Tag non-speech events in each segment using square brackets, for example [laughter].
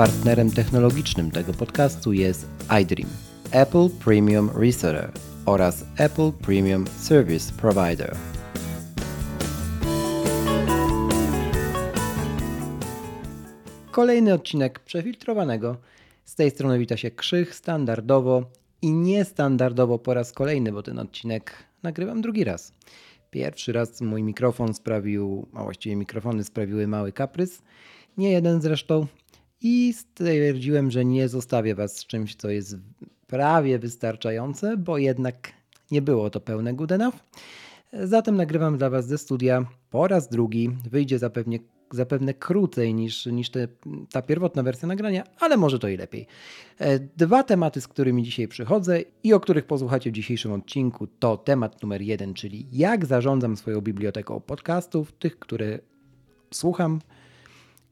Partnerem technologicznym tego podcastu jest iDream, Apple Premium Reseller oraz Apple Premium Service Provider. Kolejny odcinek przefiltrowanego. Z tej strony wita się Krzych standardowo i niestandardowo po raz kolejny, bo ten odcinek nagrywam drugi raz. Pierwszy raz mój mikrofon sprawił, a właściwie mikrofony sprawiły mały kaprys, nie jeden zresztą, i stwierdziłem, że nie zostawię Was z czymś, co jest prawie wystarczające, bo jednak nie było to pełne good enough. Zatem nagrywam dla Was ze studia po raz drugi. Wyjdzie zapewne, zapewne krócej niż, niż te, ta pierwotna wersja nagrania, ale może to i lepiej. E, dwa tematy, z którymi dzisiaj przychodzę i o których posłuchacie w dzisiejszym odcinku, to temat numer jeden, czyli jak zarządzam swoją biblioteką podcastów, tych, które słucham,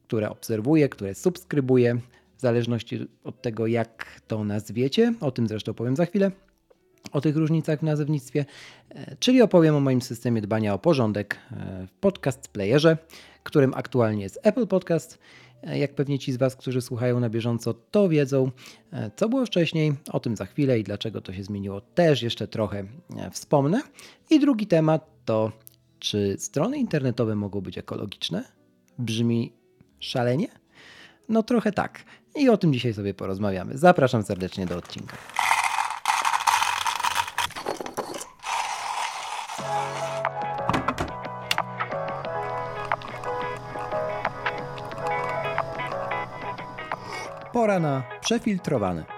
które obserwuję, które subskrybuję, w zależności od tego, jak to nazwiecie. O tym zresztą powiem za chwilę o tych różnicach w nazewnictwie, e, czyli opowiem o moim systemie dbania o porządek e, w podcast playerze, którym aktualnie jest Apple Podcast. E, jak pewnie ci z Was, którzy słuchają na bieżąco, to wiedzą, co było wcześniej, o tym za chwilę i dlaczego to się zmieniło, też jeszcze trochę wspomnę. I drugi temat to, czy strony internetowe mogą być ekologiczne? Brzmi szalenie? No trochę tak. I o tym dzisiaj sobie porozmawiamy. Zapraszam serdecznie do odcinka. Pora na przefiltrowane.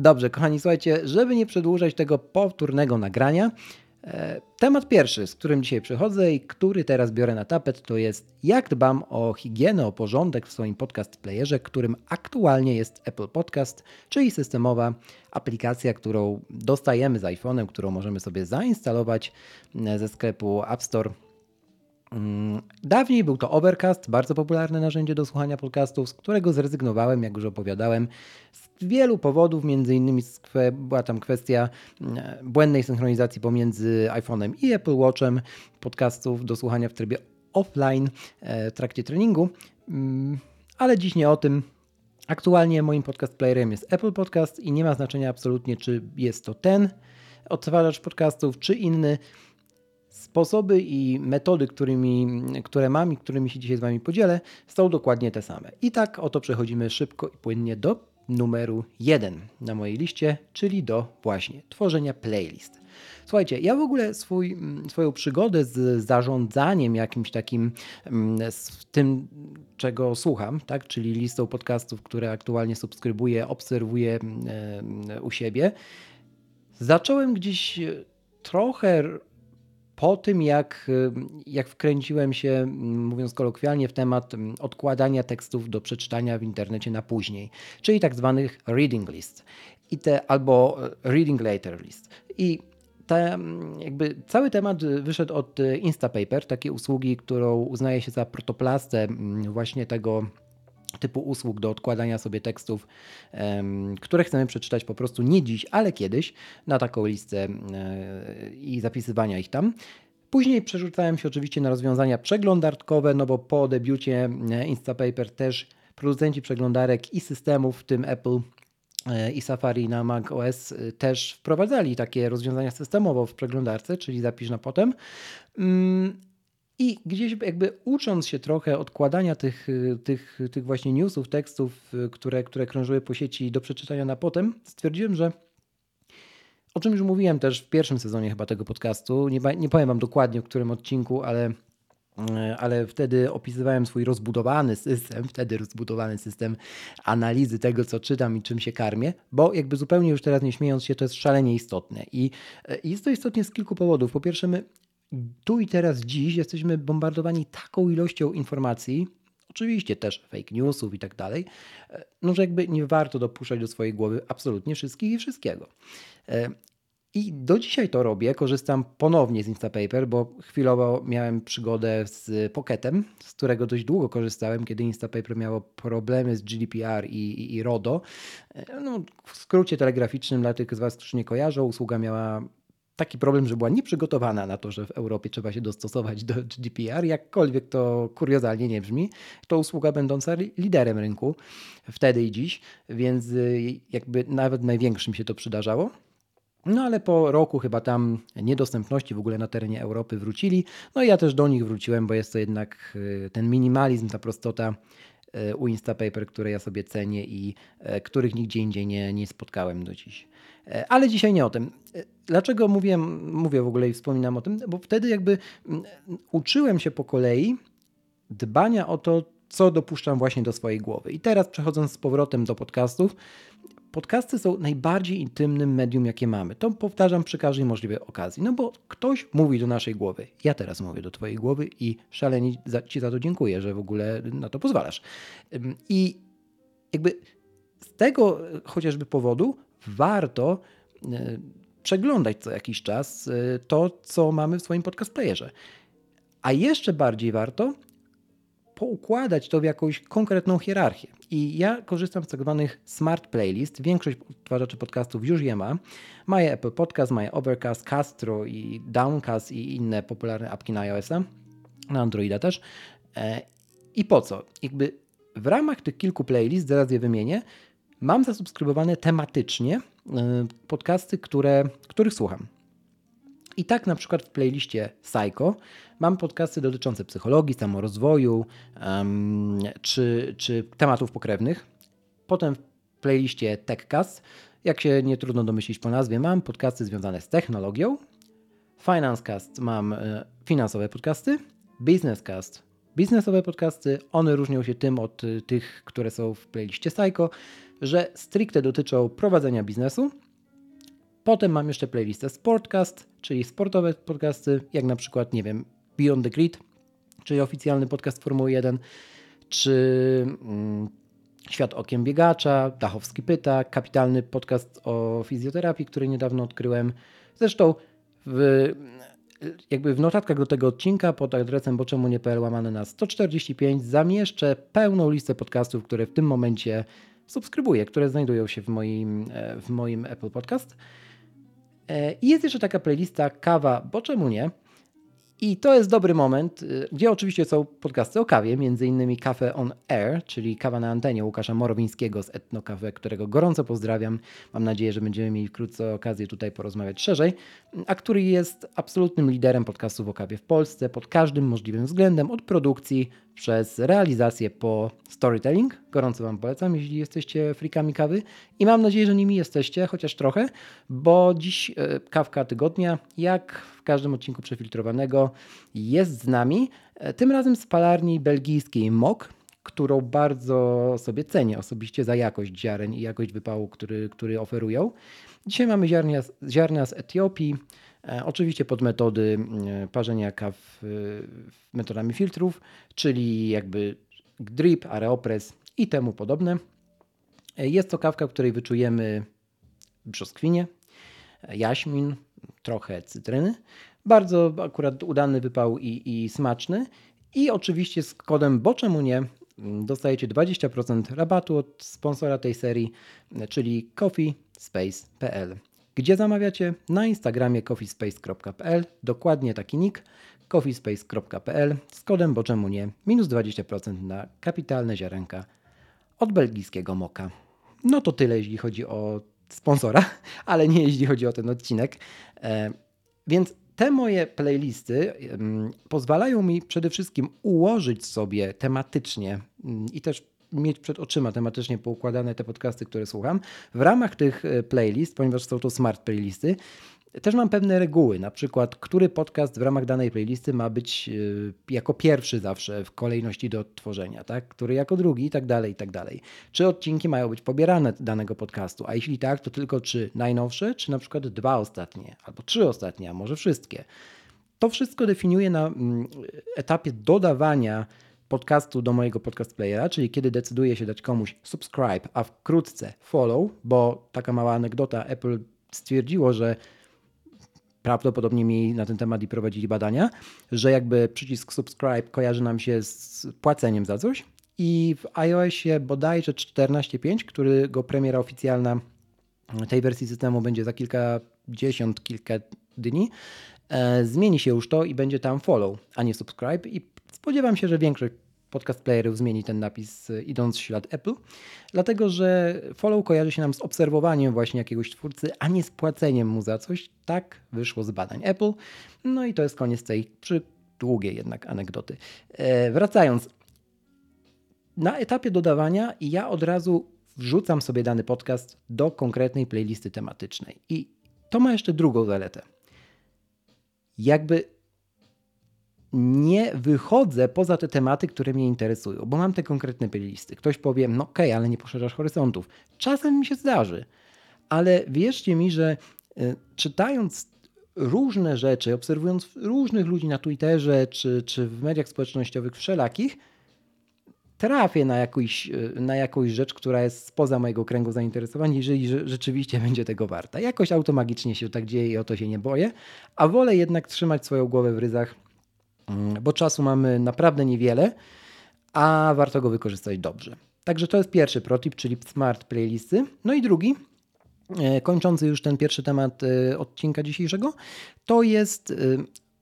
Dobrze, kochani, słuchajcie, żeby nie przedłużać tego powtórnego nagrania, e, Temat pierwszy, z którym dzisiaj przychodzę i który teraz biorę na tapet, to jest jak dbam o higienę, o porządek w swoim podcast playerze, którym aktualnie jest Apple Podcast, czyli systemowa aplikacja, którą dostajemy z iPhone'em, którą możemy sobie zainstalować e, ze sklepu App Store. Mm, dawniej był to Overcast, bardzo popularne narzędzie do słuchania podcastów, z którego zrezygnowałem, jak już opowiadałem, z wielu powodów, między innymi była tam kwestia mm, błędnej synchronizacji pomiędzy iPhone'em i Apple Watchem podcastów do słuchania w trybie offline e, w trakcie treningu, mm, ale dziś nie o tym. Aktualnie moim podcast playerem jest Apple Podcast i nie ma znaczenia absolutnie, czy jest to ten odtwarzacz podcastów, czy inny. Sposoby i metody, którymi, które mam i którymi się dzisiaj z Wami podzielę, są dokładnie te same. I tak oto przechodzimy szybko i płynnie do numeru 1 na mojej liście, czyli do właśnie tworzenia playlist. Słuchajcie, ja w ogóle swój, swoją przygodę z zarządzaniem jakimś takim, mm, z tym, czego słucham, tak, czyli listą podcastów, które aktualnie subskrybuję, obserwuję mm, u siebie, zacząłem gdzieś trochę po tym, jak, y, jak wkręciłem się, mówiąc kolokwialnie, w temat odkładania tekstów do przeczytania w internecie na później, czyli tak zwanych reading list i te, albo e, reading later list. I te, jakby cały temat wyszedł od e, Instapaper, takiej usługi, którą uznaje się za protoplastę właśnie tego typu usług do odkładania sobie tekstów, które chcemy przeczytać po prostu nie dziś, ale kiedyś na taką listę e, i zapisywania ich tam. Później przerzucałem się oczywiście na rozwiązania przeglądarkowe, no bo po debiucie e, Instapaper też producenci przeglądarek i systemów, w tym Apple e, i Safari na Mac OS też wprowadzali takie rozwiązania systemowo w przeglądarce, czyli zapisz na potem. I gdzieś jakby ucząc się trochę odkładania tych, tych, tych właśnie newsów, tekstów, które, które krążyły po sieci do przeczytania na potem, stwierdziłem, że o czym już mówiłem też w pierwszym sezonie chyba tego podcastu, nie, nie powiem wam dokładnie w którym odcinku, ale, ale wtedy opisywałem swój rozbudowany system, wtedy rozbudowany system analizy tego, co czytam i czym się karmię, bo jakby zupełnie już teraz nie śmiejąc się, to jest szalenie istotne. I jest to istotnie z kilku powodów. Po pierwsze, my tu i teraz, dziś jesteśmy bombardowani taką ilością informacji, oczywiście też fake newsów i tak dalej, e, no że jakby nie warto dopuszczać do swojej głowy absolutnie wszystkich i wszystkiego. E, I do dzisiaj to robię. Korzystam ponownie z Instapaper, bo chwilowo miałem przygodę z Pocketem, z którego dość długo korzystałem, kiedy Instapaper miało problemy z GDPR i, i, i RODO. No, w skrócie telegraficznym, dla tych z Was, którzy nie kojarzą, usługa miała taki problem, że była nieprzygotowana na to, że w Europie trzeba się dostosować do GDPR, jakkolwiek to kuriozalnie nie brzmi, to usługa będąca liderem rynku wtedy i dziś, więc y, jakby nawet największym się to przydarzało. No ale po roku chyba tam niedostępności w ogóle na terenie Europy wrócili. No i ja też do nich wróciłem, bo jest to jednak y, ten minimalizm, ta prostota y, u Instapaper, które ja sobie cenię i których nigdzie indziej nie, nie spotkałem do dziś. E, ale dzisiaj nie o tym. E, dlaczego mówię, mówię w ogóle i wspominam o tym? Bo wtedy jakby mm, uczyłem się po kolei dbania o to, co dopuszczam właśnie do swojej głowy. I teraz przechodząc z powrotem do podcastów, podcasty są najbardziej intymnym medium, jakie mamy. To powtarzam przy każdej możliwej okazji. No bo ktoś mówi do naszej głowy. Ja teraz mówię do Twojej głowy i szalenie Ci za to dziękuję, że w ogóle na to pozwalasz. I jakby z tego chociażby powodu warto e, przeglądać co jakiś czas e, to, co mamy w swoim podcast playerze. A jeszcze bardziej warto poukładać to w jakąś konkretną hierarchię. I ja korzystam z tak zwanych smart playlist. Większość odtwarzaczy podcastów już je ma. Mają Apple Podcast, mają Overcast, Castro i Downcast i inne popularne apki na iOS-a, na Androida też. E, I po co? Jakby w ramach tych kilku playlist, zaraz je wymienię, mam zasubskrybowane tematycznie y, podcasty, które, których słucham. I tak na przykład w playliście Psycho mam podcasty dotyczące psychologii, samorozwoju um, czy, czy tematów pokrewnych. Potem w playliście TechCast, jak się nie trudno domyślić po nazwie, mam podcasty związane z technologią. Financecast mam y, finansowe podcasty. Businesscast biznesowe podcasty. One różnią się tym od y, tych, które są w playliście Psycho że stricte dotyczą prowadzenia biznesu. Potem mam jeszcze playlistę Sportcast, czyli sportowe podcasty, jak na przykład, nie wiem, Beyond the Grid, czyli oficjalny podcast Formuły 1, czy mm, Świat Okiem Biegacza, Dachowski Pyta, kapitalny podcast o fizjoterapii, który niedawno odkryłem. Zresztą w, jakby w notatkach do tego odcinka pod adresem boczemunie.pl łamane na 145 zamieszczę pełną listę podcastów, które w tym momencie subskrybuję, które znajdują się w moim, e, w moim Apple Podcast. E, I jest jeszcze taka playlista Kawa, bo czemu nie? I to jest dobry moment, y, gdzie oczywiście są podcasty o kawie, między innymi Cafe on Air, czyli kawa na antenie Łukasza Morowińskiego z Etno Cafe, którego gorąco pozdrawiam. Mam nadzieję, że będziemy mieli wkrótce okazję tutaj porozmawiać szerzej, a który jest absolutnym liderem podcastów o kawie w Polsce pod każdym możliwym względem, od produkcji przez realizację po storytelling. Gorąco Wam polecam, jeśli jesteście frikami kawy i mam nadzieję, że nimi jesteście, chociaż trochę, bo dziś e, kawka tygodnia, jak w każdym odcinku przefiltrowanego, jest z nami. E, tym razem z palarni belgijskiej MOK, którą bardzo sobie cenię osobiście za jakość ziaren i jakość wypału, który, który oferują. Dzisiaj mamy ziarnia, ziarna z Etiopii, oczywiście pod metody e, parzenia kaw e, metodami filtrów, czyli jakby drip, aeropress i temu podobne. Jest to kawka, której wyczujemy brzoskwinie, jaśmin, trochę cytryny. Bardzo akurat udany wypał i, i smaczny. I oczywiście z kodem Bo czemu nie dostajecie 20% rabatu od sponsora tej serii, czyli coffeespace.pl. Gdzie zamawiacie? Na Instagramie coffeespace.pl, dokładnie taki nick coffeespace.pl z kodem bo czemu nie, minus 20% na kapitalne ziarenka od belgijskiego moka. No to tyle, jeśli chodzi o sponsora, [laughs] ale nie jeśli chodzi o ten odcinek. E, więc te moje playlisty pozwalają mi przede wszystkim ułożyć sobie tematycznie mm, i też mieć przed oczyma tematycznie poukładane te podcasty, które słucham. W ramach tych e, playlist, ponieważ są to smart playlisty, też mam pewne reguły, na przykład, który podcast w ramach danej playlisty ma być e, jako pierwszy zawsze w kolejności do odtworzenia, tak? który jako drugi i tak dalej, i tak dalej. Czy odcinki mają być pobierane danego podcastu, a jeśli tak, to tylko czy najnowsze, czy na przykład dwa ostatnie, albo trzy ostatnie, a może wszystkie. To wszystko definiuje na mm, etapie dodawania podcastu do mojego podcast playera, czyli kiedy decyduję się dać komuś subscribe, a wkrótce follow, bo taka mała anegdota, Apple stwierdziło, że prawdopodobnie mieli na ten temat i prowadzili badania, że jakby przycisk subscribe kojarzy nam się z płaceniem za coś. I w iOSie bodajże 14.5, którego premiera oficjalna tej wersji systemu będzie za kilkadziesiąt, kilka dni, e, zmieni się już to i będzie tam follow, a nie subscribe. I spodziewam się, że większość podcast playerów zmieni ten napis e, idąc w ślad Apple, dlatego że follow kojarzy się nam z obserwowaniem właśnie jakiegoś twórcy, a nie z płaceniem mu za coś. Tak wyszło z badań Apple. No i to jest koniec tej przy długiej jednak anegdoty. E, wracając, na etapie dodawania ja od razu wrzucam sobie dany podcast do konkretnej playlisty tematycznej. I to ma jeszcze drugą zaletę. Jakby nie wychodzę poza te tematy, które mnie interesują, bo mam te konkretne playlisty. Ktoś powie, no okej, okay, ale nie poszerzasz horyzontów. Czasem mi się zdarzy, ale wierzcie mi, że y, czytając różne rzeczy, obserwując różnych ludzi na Twitterze czy, czy w mediach społecznościowych wszelakich, trafię na, jakąś, e, na jakąś rzecz, która jest spoza mojego kręgu zainteresowań, jeżeli rzeczywiście [laughs] będzie tego warta. Jakoś automagicznie się tak dzieje i o to się nie boję, a wolę jednak trzymać swoją głowę w ryzach, bo czasu mamy naprawdę niewiele, a warto go wykorzystać dobrze. Także to jest pierwszy protip, czyli smart playlisty. No i drugi, e, kończący już ten pierwszy temat e, odcinka dzisiejszego, to jest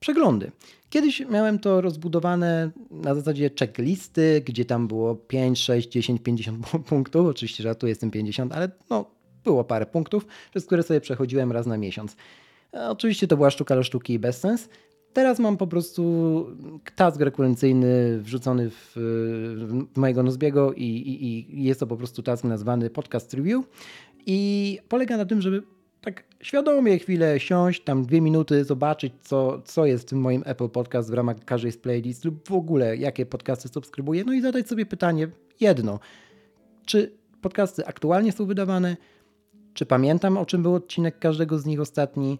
przeglądy. Kiedyś miałem to rozbudowane na zasadzie checklisty, gdzie tam było 5, 6, 10, 50 punktów. Oczywiście że tu jestem 50, ale no, było parę punktów, przez które sobie przechodziłem raz na miesiąc. Oczywiście to była sztuka do sztuki i bezsens. Teraz mam po prostu task rekurencyjny wrzucony w, w mojego Nozbiego i, i, i jest to po prostu task nazwany podcast review i polega na tym, żeby tak świadomie chwilę siąść, tam dwie minuty, zobaczyć, co, co jest w tym moim Apple Podcast w ramach każdej z playlist lub w ogóle jakie podcasty subskrybuję, no i zadać sobie pytanie jedno. Czy podcasty aktualnie są wydawane? Czy pamiętam, o czym był odcinek każdego z nich ostatni?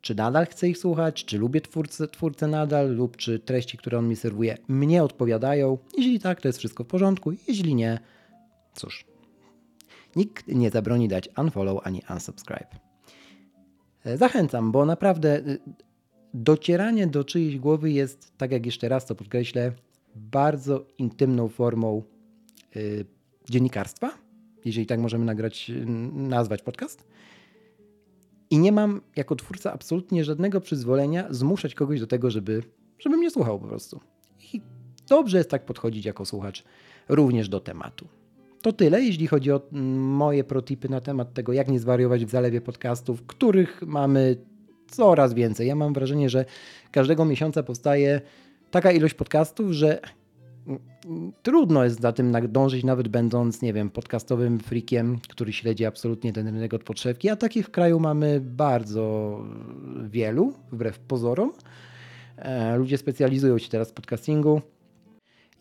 Czy nadal chcę ich słuchać? Czy lubię twórcę, twórcę nadal? Lub czy treści, które on mi serwuje, mnie odpowiadają? Jeśli tak, to jest wszystko w porządku. Jeśli nie, cóż. Nikt nie zabroni dać unfollow ani unsubscribe. E, zachęcam, bo naprawdę y, docieranie do czyjejś głowy jest, tak jak jeszcze raz to podkreślę, bardzo intymną formą y, dziennikarstwa, jeżeli tak możemy nagrać, y, nazwać podcast. I nie mam jako twórca absolutnie żadnego przyzwolenia zmuszać kogoś do tego, żeby, żeby mnie słuchał po prostu. I dobrze jest tak podchodzić jako słuchacz również do tematu. To tyle, jeśli chodzi o mm, moje protipy na temat tego, jak nie zwariować w zalewie podcastów, których mamy coraz więcej. Ja mam wrażenie, że każdego miesiąca powstaje taka ilość podcastów, że trudno jest za tym nadążyć, nawet będąc, nie wiem, podcastowym freakiem, który śledzi absolutnie ten rynek od podszewki, a takich w kraju mamy bardzo wielu, wbrew pozorom. E, ludzie specjalizują się teraz w podcastingu.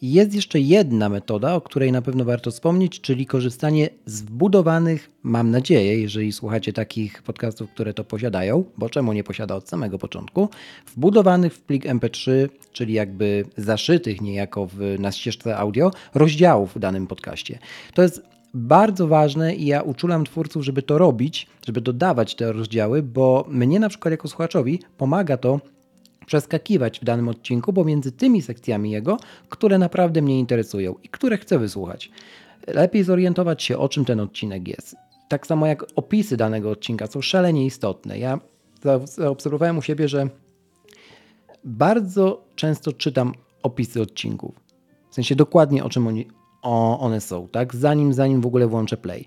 Jest jeszcze jedna metoda, o której na pewno warto wspomnieć, czyli korzystanie z wbudowanych, mam nadzieję, jeżeli słuchacie takich podcastów, które to posiadają, bo czemu nie posiada od samego początku, wbudowanych w plik MP3, czyli jakby zaszytych niejako w, na ścieżce audio, rozdziałów w danym podcaście. To jest bardzo ważne i ja uczulam twórców, żeby to robić, żeby dodawać te rozdziały, bo mnie na przykład jako słuchaczowi pomaga to przeskakiwać w danym odcinku pomiędzy tymi sekcjami jego, które naprawdę mnie interesują i które chcę wysłuchać. Lepiej zorientować się, o czym ten odcinek jest. Tak samo jak opisy danego odcinka są szalenie istotne. Ja zaobserwowałem u siebie, że bardzo często czytam opisy odcinków. W sensie dokładnie o czym oni, o, one są, tak? Zanim, zanim w ogóle włączę play.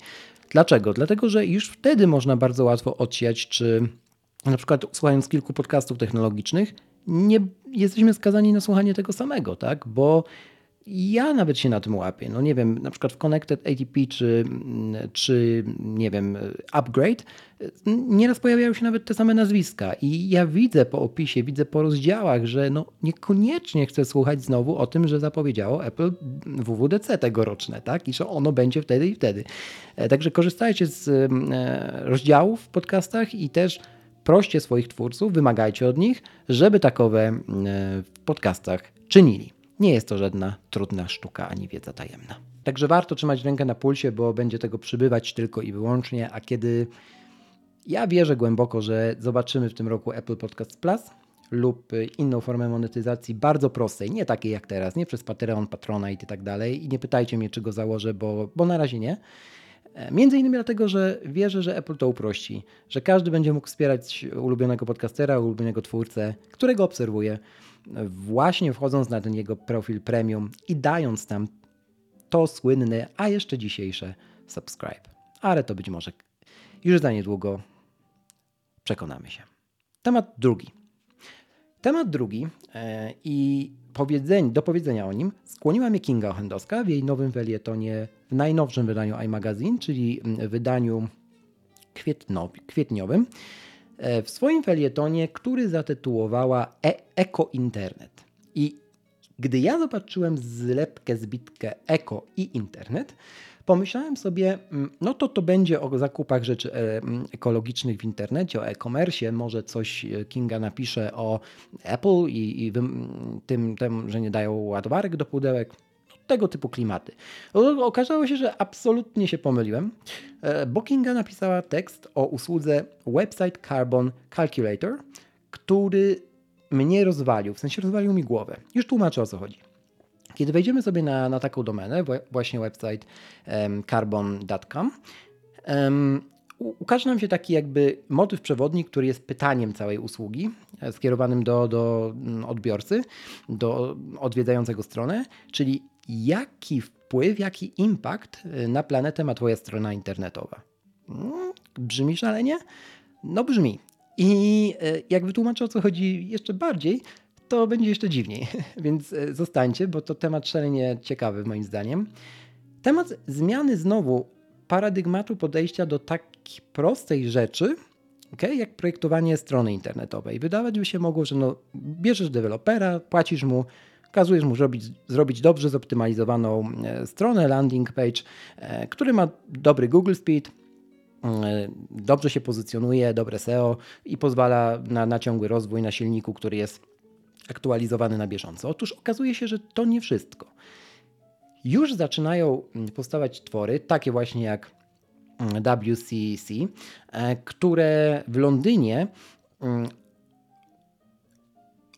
Dlaczego? Dlatego, że już wtedy można bardzo łatwo odsiać, czy na przykład słuchając kilku podcastów technologicznych, nie jesteśmy skazani na słuchanie tego samego, tak? Bo ja nawet się na tym łapię. No nie wiem, na przykład w Connected ATP czy, czy nie wiem, Upgrade nieraz pojawiają się nawet te same nazwiska i ja widzę po opisie, widzę po rozdziałach, że no niekoniecznie chcę słuchać znowu o tym, że zapowiedziało Apple WWDC tegoroczne, tak? I że ono będzie wtedy i wtedy. E, także korzystajcie z e, rozdziałów w podcastach i też proście swoich twórców, wymagajcie od nich, żeby takowe e, w podcastach czynili. Nie jest to żadna trudna sztuka ani wiedza tajemna. Także warto trzymać rękę na pulsie, bo będzie tego przybywać tylko i wyłącznie, a kiedy Ja wierzę głęboko, że zobaczymy w tym roku Apple Podcast Plus lub inną formę monetyzacji bardzo prostej, nie takiej jak teraz, nie przez Patreon, Patrona i tak dalej. I nie pytajcie mnie, czy go założę, bo, bo na razie nie. E, między innymi dlatego, że wierzę, że Apple to uprości, że każdy będzie mógł wspierać ulubionego podcastera, ulubionego twórcę, którego obserwuje, właśnie wchodząc na ten jego profil premium i dając tam to słynne, a jeszcze dzisiejsze subscribe. Ale to być może już za niedługo przekonamy się. Temat drugi. Temat drugi e, i do powiedzenia o nim skłoniła mnie Kinga Ochendowska w jej nowym felietonie, najnowszym wydaniu iMagazine, czyli wydaniu kwietniowym, e, w swoim felietonie, który zatytułowała e Eko Internet. I gdy ja zobaczyłem zlepkę, zbitkę Eko i Internet, pomyślałem sobie, mm, no to to będzie o zakupach rzeczy e, mm, ekologicznych w internecie, o e-commerce, może coś e, Kinga napisze o Apple i, i tym, tym, że nie dają ładowarek do pudełek tego typu klimaty. Okazało się, że absolutnie się pomyliłem, e, bo Kinga napisała tekst o usłudze Website Carbon Calculator, który mnie rozwalił, w sensie rozwalił mi głowę. Już tłumaczę o co chodzi. Kiedy wejdziemy sobie na, na taką domenę, właśnie website um, carbon.com, um, ukaże nam się taki jakby motyw przewodni, który jest pytaniem całej usługi, e, skierowanym do, do mm, odbiorcy, do odwiedzającego stronę, czyli jaki wpływ, jaki impact e, na planetę ma Twoja strona internetowa. Hmm, brzmi szalenie? No brzmi. I e, jak wytłumaczę o co chodzi jeszcze bardziej, to będzie jeszcze dziwniej, [laughs] więc e, zostańcie, bo to temat szalenie ciekawy moim zdaniem. Temat zmiany znowu paradygmatu podejścia do tak prostej rzeczy, okay, jak projektowanie strony internetowej. Wydawać by się mogło, że no, bierzesz dewelopera, płacisz mu, kazujesz mu zrobić, zrobić dobrze zoptymalizowaną e, stronę, landing page, e, który ma dobry Google Speed, dobrze się pozycjonuje, dobre SEO i pozwala na, na ciągły rozwój na silniku, który jest aktualizowany na bieżąco. Otóż okazuje się, że to nie wszystko. Już zaczynają powstawać twory, takie właśnie jak mm, WCC, e, które w Londynie mm,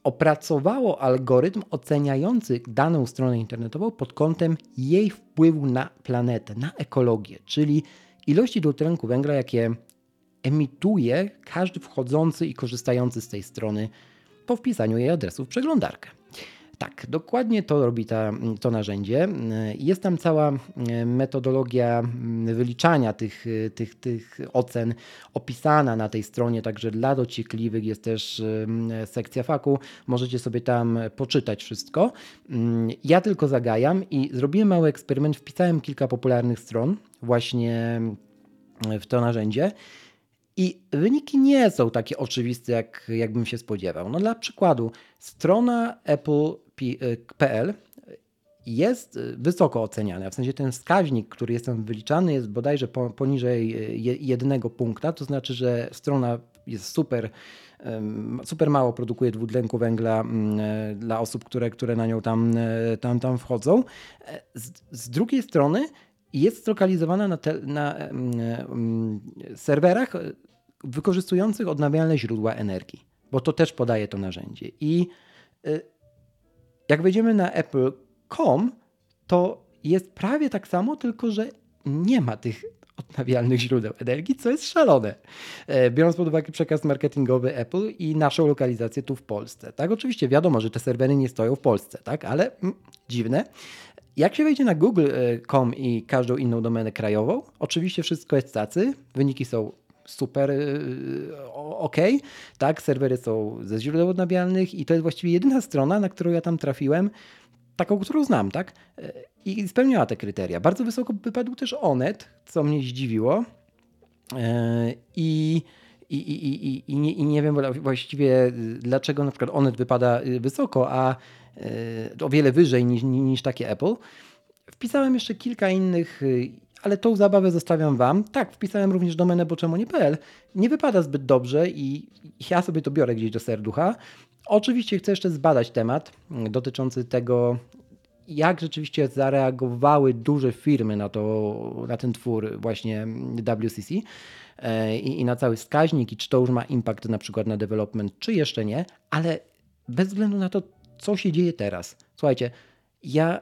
opracowało algorytm oceniający daną stronę internetową pod kątem jej wpływu na planetę, na ekologię, czyli ilości dwutlenku węgla, jakie emituje każdy wchodzący i korzystający z tej strony po wpisaniu jej adresu w przeglądarkę. Tak, dokładnie to robi ta, to narzędzie. Jest tam cała metodologia wyliczania tych, tych, tych ocen opisana na tej stronie, także dla dociekliwych jest też sekcja faku. Możecie sobie tam poczytać wszystko. Ja tylko zagajam i zrobiłem mały eksperyment. Wpisałem kilka popularnych stron właśnie w to narzędzie i wyniki nie są takie oczywiste, jak, jakbym się spodziewał. No dla przykładu, strona apple.pl jest wysoko oceniana. W sensie ten wskaźnik, który jest tam wyliczany, jest bodajże poniżej jednego punkta. To znaczy, że strona jest super, super mało produkuje dwutlenku węgla dla osób, które, które na nią tam, tam, tam wchodzą. Z, z drugiej strony jest zlokalizowana na, te, na serwerach wykorzystujących odnawialne źródła energii, bo to też podaje to narzędzie. I y, jak wejdziemy na apple.com, to jest prawie tak samo, tylko że nie ma tych odnawialnych źródeł energii, co jest szalone. E, biorąc pod uwagę przekaz marketingowy Apple i naszą lokalizację tu w Polsce. Tak, oczywiście wiadomo, że te serwery nie stoją w Polsce, tak, ale mm, dziwne. Jak się wejdzie na google.com i każdą inną domenę krajową, oczywiście wszystko jest tacy, wyniki są super y, ok, tak, serwery są ze źródeł odnawialnych i to jest właściwie jedyna strona, na którą ja tam trafiłem, taką, którą znam, tak, i spełniała te kryteria. Bardzo wysoko wypadł też Onet, co mnie zdziwiło e, i i, i, i, i, nie, i nie wiem właściwie dlaczego na przykład Onet wypada wysoko, a o wiele wyżej niż, niż takie Apple. Wpisałem jeszcze kilka innych, y, ale tą zabawę zostawiam Wam. Tak, wpisałem również domenę boczemonie.pl. Nie wypada zbyt dobrze i ja sobie to biorę gdzieś do serducha. Oczywiście chcę jeszcze zbadać temat dotyczący tego, jak rzeczywiście zareagowały duże firmy na, to, na ten twór właśnie WCC e, i, i na cały wskaźnik i czy to już ma impact na przykład na development, czy jeszcze nie, ale bez względu na to, co się dzieje teraz. Słuchajcie, ja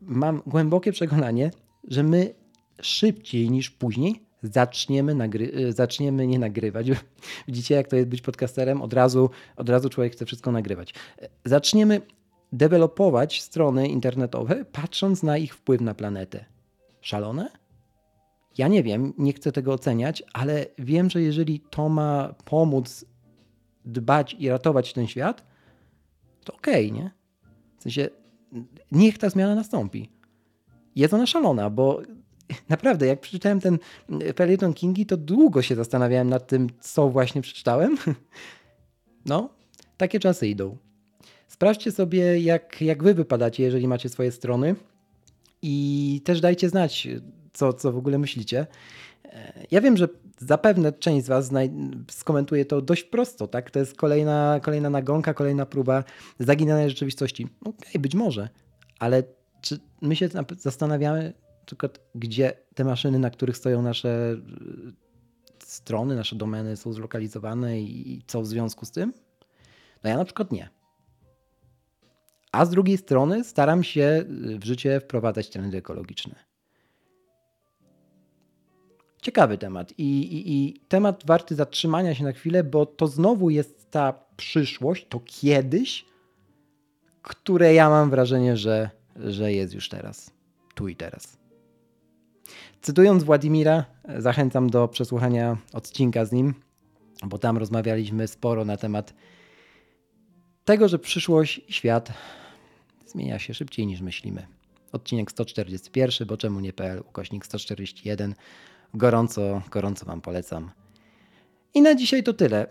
mam głębokie przekonanie, że my szybciej niż później zaczniemy, nagry- e, zaczniemy nie nagrywać. [laughs] Widzicie, jak to jest być podcasterem? Od razu, od razu człowiek chce wszystko nagrywać. E, zaczniemy dewelopować strony internetowe, patrząc na ich wpływ na planetę. Szalone? Ja nie wiem, nie chcę tego oceniać, ale wiem, że jeżeli to ma pomóc dbać i ratować ten świat, to okej, okay, nie? W sensie, niech ta zmiana nastąpi. Jest ona szalona, bo naprawdę, jak przeczytałem ten felieton Kingi, to długo się zastanawiałem nad tym, co właśnie przeczytałem. [laughs] No, takie czasy idą. Sprawdźcie sobie, jak, jak wy wypadacie, jeżeli macie swoje strony i też dajcie znać, co, co w ogóle myślicie. E, ja wiem, że zapewne część z Was skomentuje to dość prosto, tak? To jest kolejna, kolejna nagonka, kolejna próba zaginanej rzeczywistości. Okej, okay, być może, ale czy my się zastanawiamy, tylko gdzie te maszyny, na których stoją nasze e, strony, nasze domeny są zlokalizowane i co w związku z tym? No ja na przykład nie. A z drugiej strony staram się w życie wprowadzać trendy ekologiczne. Ciekawy temat I, i, i temat warty zatrzymania się na chwilę, bo to znowu jest ta przyszłość, to kiedyś, które ja mam wrażenie, że, że jest już teraz, tu i teraz. Cytując Władimira, zachęcam do przesłuchania odcinka z nim, bo tam rozmawialiśmy sporo na temat tego, że przyszłość i świat zmienia się szybciej niż myślimy. Odcinek 141, bo czemu nie.pl, ukośnik 141. Gorąco, gorąco Wam polecam. I na dzisiaj to tyle.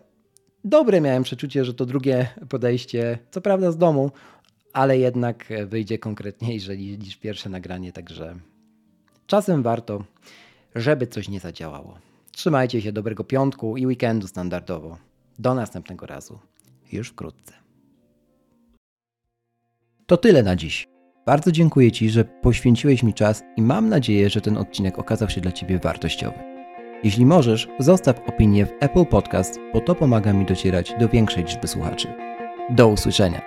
Dobre miałem przeczucie, że to drugie podejście, co prawda z domu, ale jednak wyjdzie konkretniejsze niż pierwsze nagranie, także czasem warto, żeby coś nie zadziałało. Trzymajcie się dobrego piątku i weekendu standardowo. Do następnego razu. Już wkrótce. To tyle na dziś. Bardzo dziękuję Ci, że poświęciłeś mi czas i mam nadzieję, że ten odcinek okazał się dla Ciebie wartościowy. Jeśli możesz, zostaw opinię w Apple Podcast, bo to pomaga mi docierać do większej liczby słuchaczy. Do usłyszenia.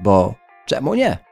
Bo czemu nie?